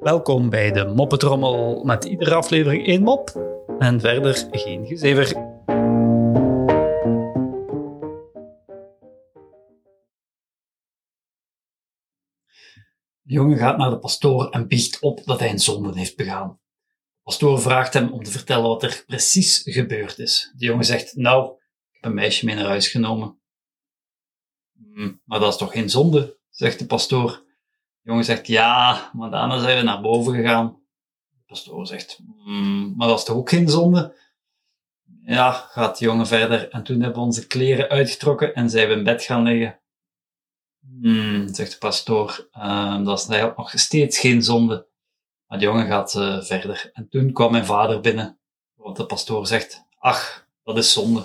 Welkom bij de Moppetrommel met iedere aflevering één mop en verder geen gezever. De jongen gaat naar de pastoor en biecht op dat hij een zonde heeft begaan. De pastoor vraagt hem om te vertellen wat er precies gebeurd is. De jongen zegt, nou, ik heb een meisje mee naar huis genomen. "Hm, maar dat is toch geen zonde, zegt de pastoor. De jongen zegt, ja, maar daarna zijn we naar boven gegaan. De pastoor zegt, "Hmm, maar dat is toch ook geen zonde? Ja, gaat de jongen verder. En toen hebben we onze kleren uitgetrokken en zijn we in bed gaan liggen. Hmm, zegt de pastoor, "Ehm, dat is nog steeds geen zonde. Maar de jongen gaat eh, verder. En toen kwam mijn vader binnen. Want de pastoor zegt, ach, dat is zonde.